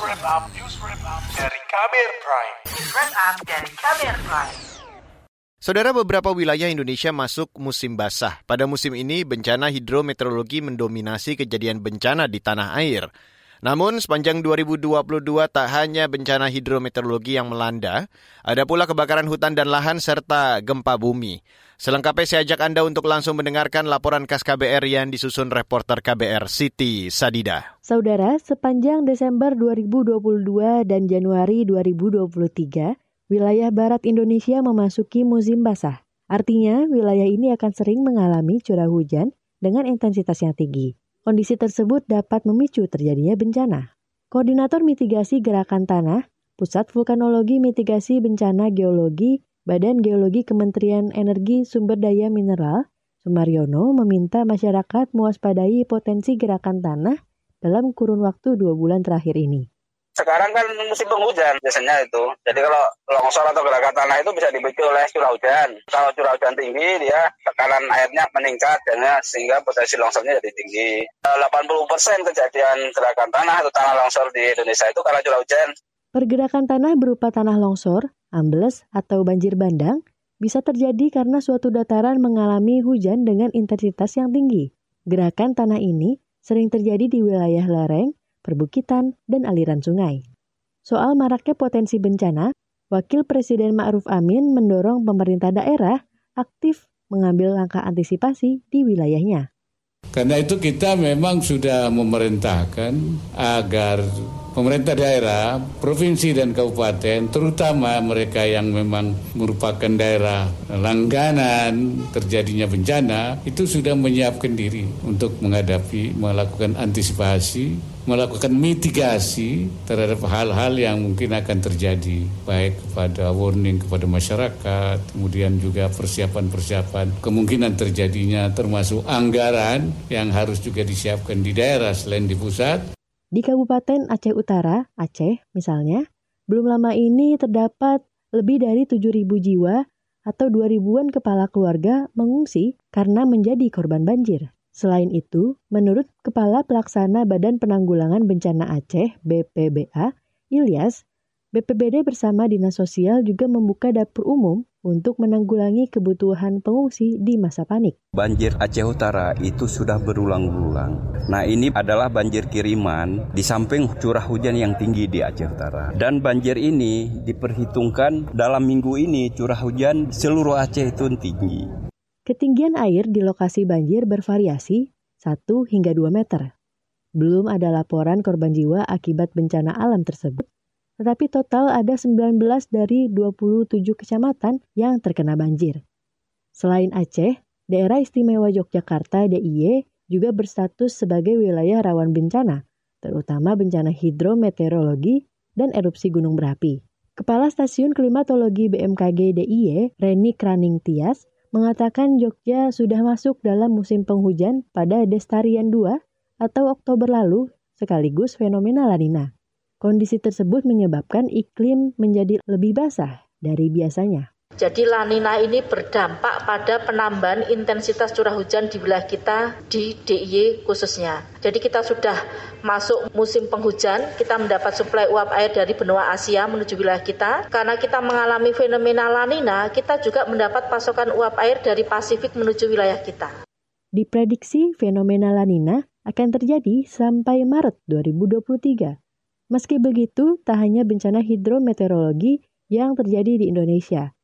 wrap up, news wrap up dari Kamer Prime. News wrap up dari Kamer Prime. Saudara beberapa wilayah Indonesia masuk musim basah. Pada musim ini bencana hidrometeorologi mendominasi kejadian bencana di tanah air. Namun sepanjang 2022 tak hanya bencana hidrometeorologi yang melanda, ada pula kebakaran hutan dan lahan serta gempa bumi. Selengkapnya saya ajak Anda untuk langsung mendengarkan laporan khas KBR yang disusun reporter KBR Siti Sadida. Saudara, sepanjang Desember 2022 dan Januari 2023, wilayah barat Indonesia memasuki musim basah. Artinya, wilayah ini akan sering mengalami curah hujan dengan intensitas yang tinggi. Kondisi tersebut dapat memicu terjadinya bencana. Koordinator Mitigasi Gerakan Tanah, Pusat Vulkanologi Mitigasi Bencana Geologi, Badan Geologi Kementerian Energi Sumber Daya Mineral, Sumaryono meminta masyarakat mewaspadai potensi gerakan tanah dalam kurun waktu dua bulan terakhir ini. Sekarang kan musim penghujan biasanya itu. Jadi kalau longsor atau gerakan tanah itu bisa dipicu oleh curah hujan. Kalau curah hujan tinggi, dia tekanan airnya meningkat dan sehingga potensi longsornya jadi tinggi. 80% kejadian gerakan tanah atau tanah longsor di Indonesia itu karena curah hujan. Pergerakan tanah berupa tanah longsor, ambles, atau banjir bandang bisa terjadi karena suatu dataran mengalami hujan dengan intensitas yang tinggi. Gerakan tanah ini sering terjadi di wilayah lereng, perbukitan, dan aliran sungai. Soal maraknya potensi bencana, Wakil Presiden Ma'ruf Amin mendorong pemerintah daerah aktif mengambil langkah antisipasi di wilayahnya. Karena itu kita memang sudah memerintahkan agar pemerintah daerah, provinsi dan kabupaten, terutama mereka yang memang merupakan daerah langganan terjadinya bencana, itu sudah menyiapkan diri untuk menghadapi, melakukan antisipasi melakukan mitigasi terhadap hal-hal yang mungkin akan terjadi baik kepada warning kepada masyarakat kemudian juga persiapan-persiapan kemungkinan terjadinya termasuk anggaran yang harus juga disiapkan di daerah selain di pusat di Kabupaten Aceh Utara, Aceh misalnya, belum lama ini terdapat lebih dari 7.000 jiwa atau 2.000-an kepala keluarga mengungsi karena menjadi korban banjir. Selain itu, menurut Kepala Pelaksana Badan Penanggulangan Bencana Aceh (BPBA), Ilyas, BPBD bersama Dinas Sosial juga membuka dapur umum untuk menanggulangi kebutuhan pengungsi di masa panik. Banjir Aceh Utara itu sudah berulang-ulang. Nah ini adalah banjir kiriman di samping curah hujan yang tinggi di Aceh Utara. Dan banjir ini diperhitungkan dalam minggu ini curah hujan seluruh Aceh itu tinggi. Ketinggian air di lokasi banjir bervariasi 1 hingga 2 meter. Belum ada laporan korban jiwa akibat bencana alam tersebut, tetapi total ada 19 dari 27 kecamatan yang terkena banjir. Selain Aceh, Daerah Istimewa Yogyakarta DIY juga berstatus sebagai wilayah rawan bencana, terutama bencana hidrometeorologi dan erupsi gunung berapi. Kepala Stasiun Klimatologi BMKG DIY, Reni Kraning Tias, mengatakan Jogja sudah masuk dalam musim penghujan pada Destarian 2 atau Oktober lalu sekaligus fenomena lanina. Kondisi tersebut menyebabkan iklim menjadi lebih basah dari biasanya. Jadi lanina ini berdampak pada penambahan intensitas curah hujan di wilayah kita di DIY khususnya. Jadi kita sudah masuk musim penghujan, kita mendapat suplai uap air dari benua Asia menuju wilayah kita. Karena kita mengalami fenomena lanina, kita juga mendapat pasokan uap air dari Pasifik menuju wilayah kita. Diprediksi fenomena lanina akan terjadi sampai Maret 2023. Meski begitu, tak hanya bencana hidrometeorologi yang terjadi di Indonesia.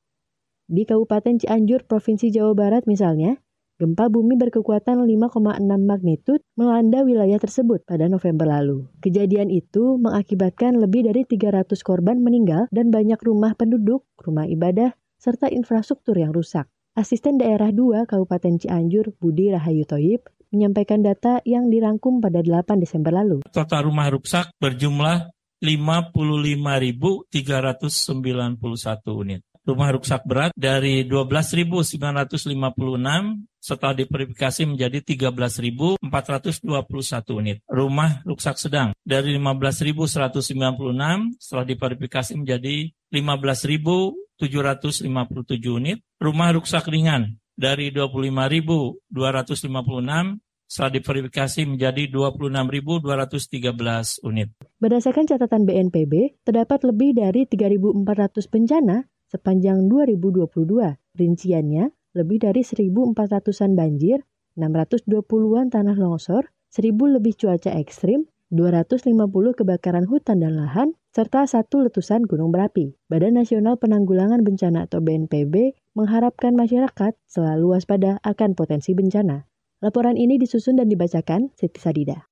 Di Kabupaten Cianjur, Provinsi Jawa Barat misalnya, gempa bumi berkekuatan 5,6 magnitud melanda wilayah tersebut pada November lalu. Kejadian itu mengakibatkan lebih dari 300 korban meninggal dan banyak rumah penduduk, rumah ibadah, serta infrastruktur yang rusak. Asisten Daerah 2 Kabupaten Cianjur, Budi Rahayu Toyib, menyampaikan data yang dirangkum pada 8 Desember lalu. Total rumah rusak berjumlah 55.391 unit. Rumah rusak berat dari 12.956 setelah diverifikasi menjadi 13.421 unit. Rumah rusak sedang dari 15.196 setelah diverifikasi menjadi 15.757 unit. Rumah rusak ringan dari 25.256 setelah diverifikasi menjadi 26.213 unit. Berdasarkan catatan BNPB, terdapat lebih dari 3.400 bencana sepanjang 2022. Rinciannya, lebih dari 1.400-an banjir, 620-an tanah longsor, 1.000 lebih cuaca ekstrim, 250 kebakaran hutan dan lahan, serta satu letusan gunung berapi. Badan Nasional Penanggulangan Bencana atau BNPB mengharapkan masyarakat selalu waspada akan potensi bencana. Laporan ini disusun dan dibacakan Siti Sadida.